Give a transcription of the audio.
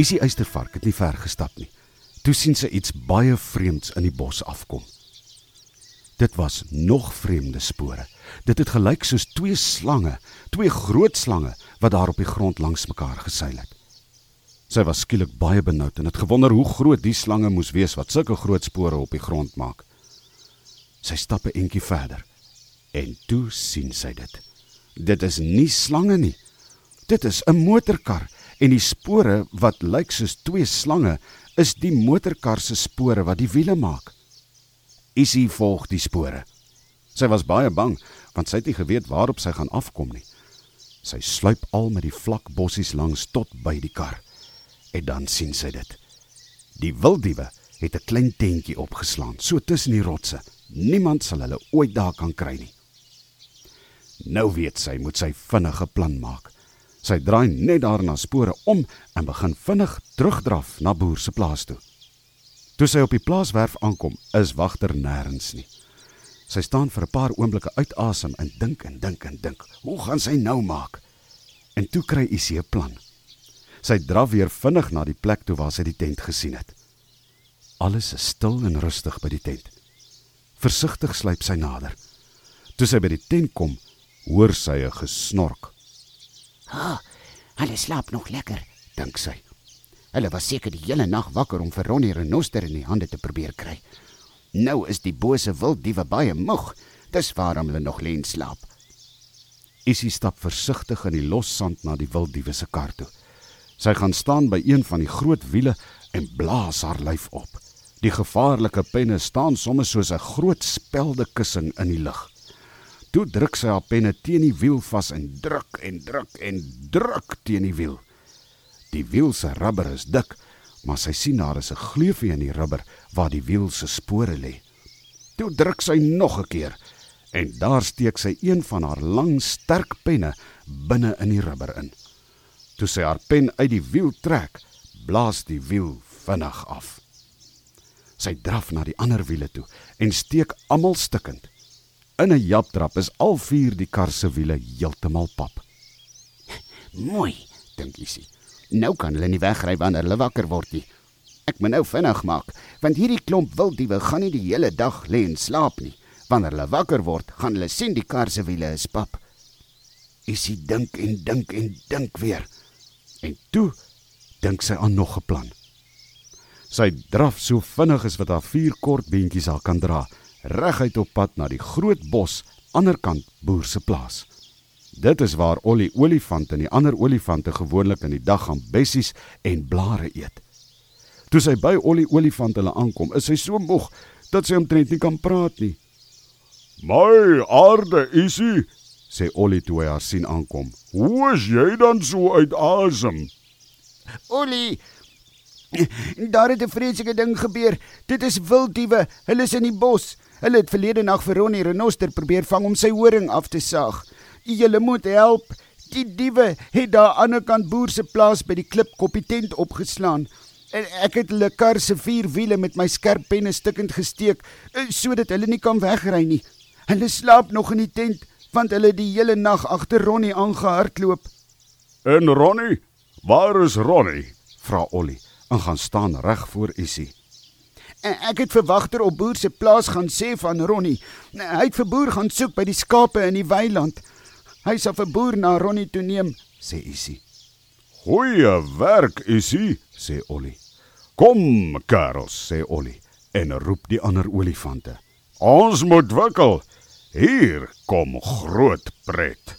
Isie Eystervark het nie ver gestap nie. Toe sien sy iets baie vreemds in die bos afkom. Dit was nog vreemde spore. Dit het gelyk soos twee slange, twee groot slange wat daar op die grond langs mekaar geseil het. Sy was skielik baie benoud en het gewonder hoe groot die slange moes wees wat sulke groot spore op die grond maak. Sy stap 'n entjie verder en toe sien sy dit. Dit is nie slange nie. Dit is 'n motorkar en die spore wat lyk soos twee slange is die motorkar se spore wat die wiele maak. Isie volg die spore. Sy was baie bang want sy het nie geweet waarop sy gaan afkom nie. Sy sluip al met die vlak bossies langs tot by die kar. En dan sien sy dit. Die wilddiewe het 'n klein tentjie opgeslaan, so tussen die rotse. Niemand sal hulle ooit daar kan kry nie. Nou weet sy, moet sy vinnige plan maak. Sy draai net daar na spore om en begin vinnig terugdraf na boer se plaas toe. Toe sy op die plaaswerf aankom, is wagter nêrens nie. Sy staan vir 'n paar oomblikke uitasem en dink en dink en dink. Hoe gaan sy nou maak? En toe kry Isie 'n plan. Sy draf weer vinnig na die plek toe waar sy die tent gesien het. Alles is stil en rustig by die tent. Versigtig sluip sy nader. Toe sy by die tent kom, hoor sy 'n gesnork. "Ha, hulle slaap nog lekker," dink sy. Hulle was seker die hele nag wakker om vir Ronnie renoster in die hande te probeer kry. Nou is die bose wilddiewe baie moeg. Dis waarom hulle nog lê en slaap. Isie stap versigtig in die los sand na die wilddiewe se kar toe. Sy gaan staan by een van die groot wiele en blaas haar lyf op. Die gevaarlike penne staan sommer soos 'n groot spelde kussing in die lug. Toe druk sy haar penne teen die wiel vas en druk en druk en druk teen die wiel. Die wiel se rubber is dik, maar sy sien daar is 'n gleufie in die rubber waar die wiel se spore lê. Toe druk sy nog 'n keer en daar steek sy een van haar lang sterk penne binne in die rubber in. Toe sy haar pen uit die wiel trek, blaas die wiel vinnig af. Sy draf na die ander wiele toe en steek almal stikkend. In 'n japtrap is al vier die kar se wiele heeltemal pap. Mooi, dink Isie. Nou kan hulle nie wegry wanneer hulle wakker word nie. Ek moet nou vinnig maak, want hierdie klomp wilddiewe gaan nie die hele dag lê en slaap nie. Wanneer hulle wakker word, gaan hulle sien die kar se wiele is pap. Isie dink en dink en dink weer. En toe dink sy aan nog 'n plan. Sy draf so vinnig as wat haar vier kort beentjies haar kan dra, reguit op pad na die groot bos aanderkant boer se plaas. Dit is waar Ollie olifant en die ander olifante gewoonlik in die dag gaan bessies en blare eet. Toe sy by Ollie olifant hulle aankom, is sy so moeg dat sy omtrent nie kan praat nie. "My aarde, Isie," sê Ollie toe hy haar sien aankom. "Hoe is jy dan so uit asem?" Ollie, daar het 'n vreeslike ding gebeur. Dit is wilddiewe. Hulle is in die bos. Hulle het verlede nag vir Ronnie renoster probeer vang om sy horing af te saag. Julle moet help. Die diewe het daar aan die ander kant boer se plaas by die klipkoppie tent opgeslaan. En ek het hulle kar se vier wiele met my skerp penne stukkend gesteek sodat hulle nie kan wegry nie. Hulle slaap nog in die tent want hulle die hele nag agter Ronnie aangehardloop. En Ronnie? Waar is Ronnie? vra Ollie en gaan staan reg voor Isie. Ek het vir wagter op boer se plaas gaan sê van Ronnie. Hy het vir boer gaan soek by die skape in die weiland. Hy sal vir boer na Ronnie toe neem, sê Isie. Goeie werk, Isie, sê Ollie. Kom, kerels, sê Ollie en roep die ander olifante. Ons moet wikkel. Hier kom groot pret.